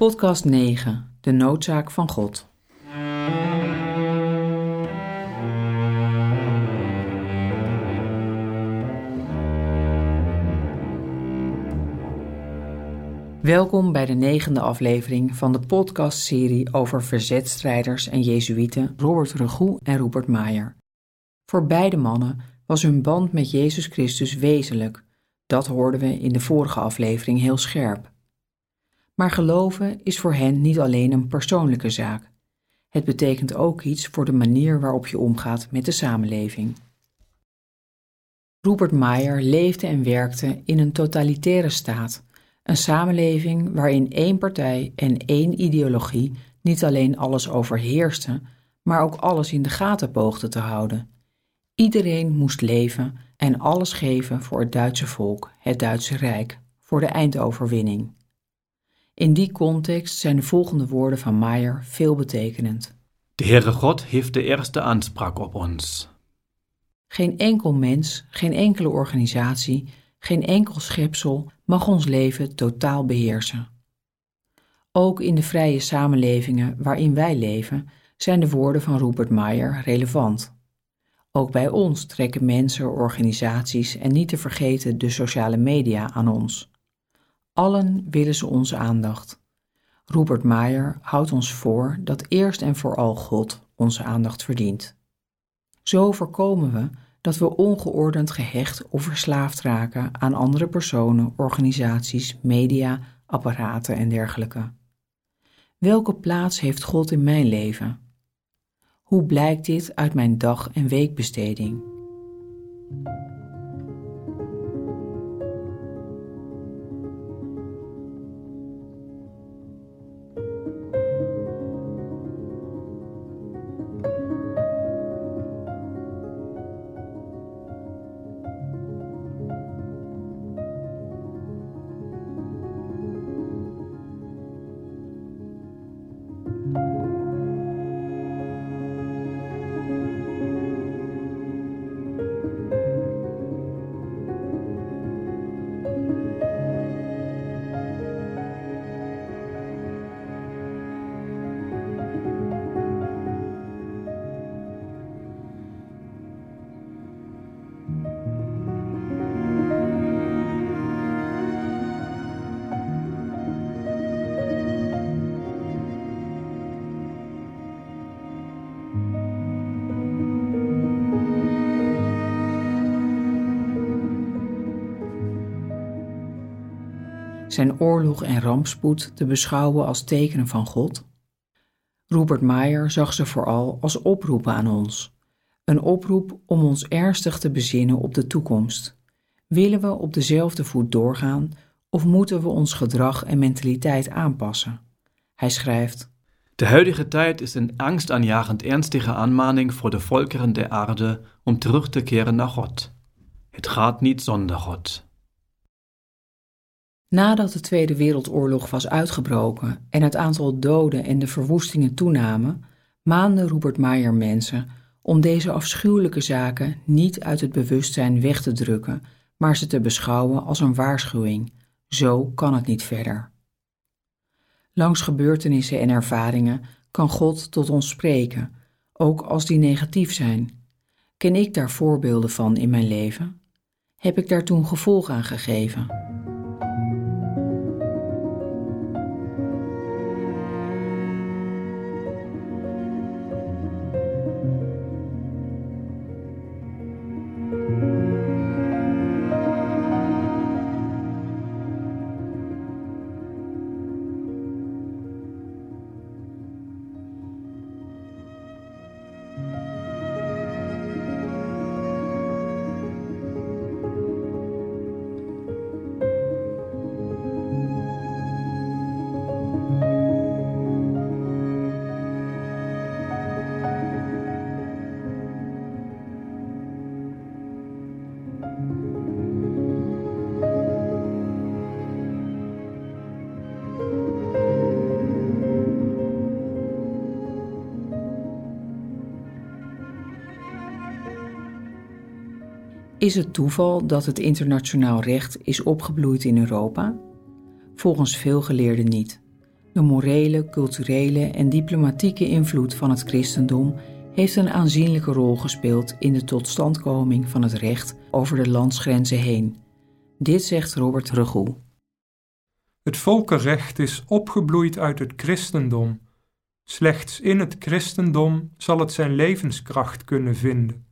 Podcast 9. De noodzaak van God. Welkom bij de negende aflevering van de podcastserie over verzetstrijders en jezuïeten Robert Regoe en Rupert Maier. Voor beide mannen was hun band met Jezus Christus wezenlijk. Dat hoorden we in de vorige aflevering heel scherp. Maar geloven is voor hen niet alleen een persoonlijke zaak. Het betekent ook iets voor de manier waarop je omgaat met de samenleving. Rupert Maier leefde en werkte in een totalitaire staat, een samenleving waarin één partij en één ideologie niet alleen alles overheerste, maar ook alles in de gaten poogde te houden. Iedereen moest leven en alles geven voor het Duitse volk, het Duitse Rijk, voor de eindoverwinning. In die context zijn de volgende woorden van Maier veelbetekenend. De Heere God heeft de eerste aanspraak op ons. Geen enkel mens, geen enkele organisatie, geen enkel schepsel mag ons leven totaal beheersen. Ook in de vrije samenlevingen waarin wij leven zijn de woorden van Rupert Maier relevant. Ook bij ons trekken mensen, organisaties en niet te vergeten de sociale media aan ons. Allen willen ze onze aandacht. Rupert Maier houdt ons voor dat eerst en vooral God onze aandacht verdient. Zo voorkomen we dat we ongeordend gehecht of verslaafd raken aan andere personen, organisaties, media, apparaten en dergelijke. Welke plaats heeft God in mijn leven? Hoe blijkt dit uit mijn dag- en weekbesteding? Zijn oorlog en rampspoed te beschouwen als tekenen van God? Rupert Maier zag ze vooral als oproepen aan ons. Een oproep om ons ernstig te bezinnen op de toekomst. Willen we op dezelfde voet doorgaan of moeten we ons gedrag en mentaliteit aanpassen? Hij schrijft: De huidige tijd is een angstaanjagend ernstige aanmaning voor de volkeren der aarde om terug te keren naar God. Het gaat niet zonder God. Nadat de Tweede Wereldoorlog was uitgebroken en het aantal doden en de verwoestingen toenamen, maande Robert Maier mensen om deze afschuwelijke zaken niet uit het bewustzijn weg te drukken, maar ze te beschouwen als een waarschuwing. Zo kan het niet verder. Langs gebeurtenissen en ervaringen kan God tot ons spreken, ook als die negatief zijn. Ken ik daar voorbeelden van in mijn leven? Heb ik daar toen gevolg aan gegeven? Is het toeval dat het internationaal recht is opgebloeid in Europa? Volgens veel geleerden niet. De morele, culturele en diplomatieke invloed van het christendom heeft een aanzienlijke rol gespeeld in de totstandkoming van het recht over de landsgrenzen heen. Dit zegt Robert Regoe. Het volkenrecht is opgebloeid uit het christendom. Slechts in het christendom zal het zijn levenskracht kunnen vinden.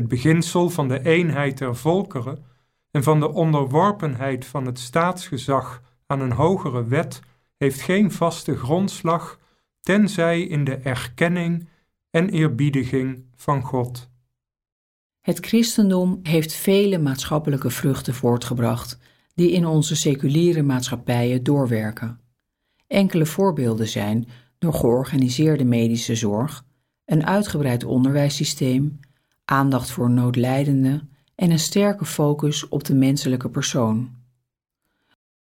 Het beginsel van de eenheid der volkeren en van de onderworpenheid van het staatsgezag aan een hogere wet heeft geen vaste grondslag, tenzij in de erkenning en eerbiediging van God. Het christendom heeft vele maatschappelijke vruchten voortgebracht, die in onze seculiere maatschappijen doorwerken. Enkele voorbeelden zijn door georganiseerde medische zorg, een uitgebreid onderwijssysteem, aandacht voor noodlijdenden en een sterke focus op de menselijke persoon.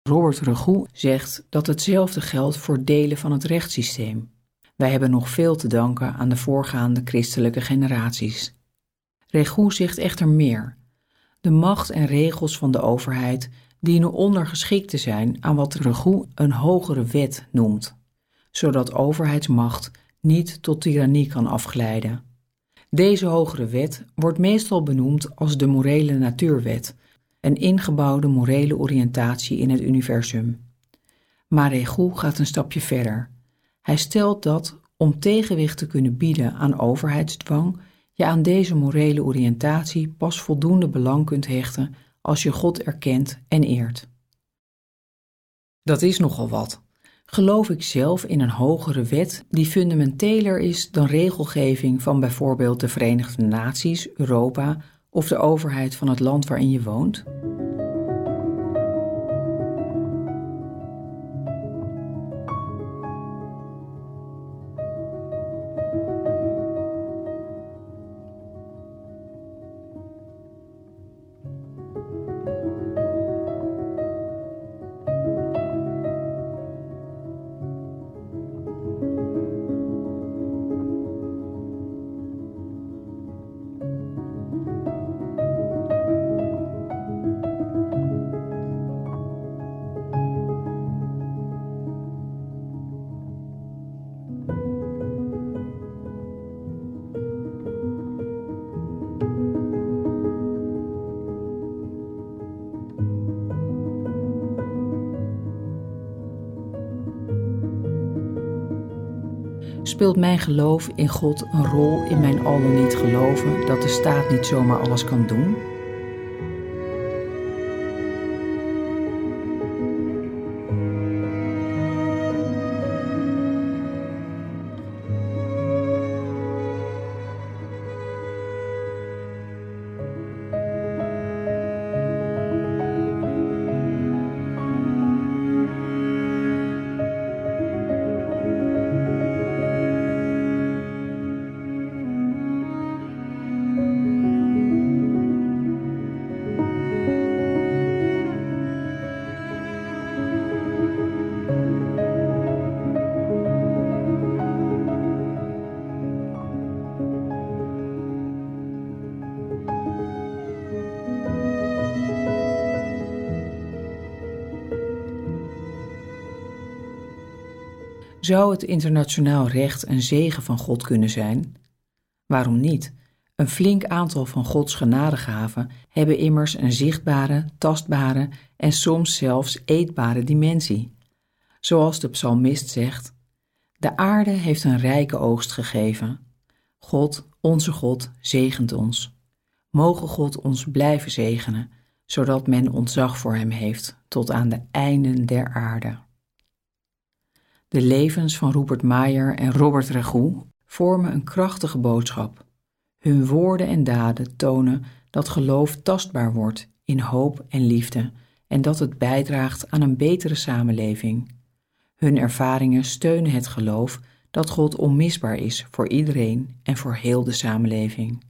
Robert Regoe zegt dat hetzelfde geldt voor delen van het rechtssysteem. Wij hebben nog veel te danken aan de voorgaande christelijke generaties. Regoe zegt echter meer. De macht en regels van de overheid dienen ondergeschikt te zijn aan wat Regoe een hogere wet noemt, zodat overheidsmacht niet tot tirannie kan afglijden. Deze hogere wet wordt meestal benoemd als de morele natuurwet, een ingebouwde morele oriëntatie in het universum. Maar Regoe gaat een stapje verder. Hij stelt dat om tegenwicht te kunnen bieden aan overheidsdwang, je aan deze morele oriëntatie pas voldoende belang kunt hechten als je God erkent en eert. Dat is nogal wat. Geloof ik zelf in een hogere wet die fundamenteler is dan regelgeving van bijvoorbeeld de Verenigde Naties, Europa of de overheid van het land waarin je woont? Speelt mijn geloof in God een rol in mijn al dan niet geloven dat de staat niet zomaar alles kan doen? Zou het internationaal recht een zegen van God kunnen zijn? Waarom niet? Een flink aantal van Gods genadegaven hebben immers een zichtbare, tastbare en soms zelfs eetbare dimensie. Zoals de psalmist zegt: De aarde heeft een rijke oogst gegeven. God, onze God, zegent ons. Mogen God ons blijven zegenen, zodat men ontzag voor hem heeft tot aan de einden der aarde. De levens van Rupert Mayer en Robert Regoe vormen een krachtige boodschap. Hun woorden en daden tonen dat geloof tastbaar wordt in hoop en liefde en dat het bijdraagt aan een betere samenleving. Hun ervaringen steunen het geloof dat God onmisbaar is voor iedereen en voor heel de samenleving.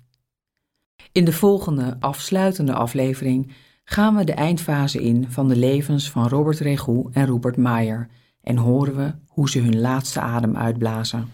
In de volgende afsluitende aflevering gaan we de eindfase in van de levens van Robert Regoe en Rupert Mayer en horen we hoe ze hun laatste adem uitblazen.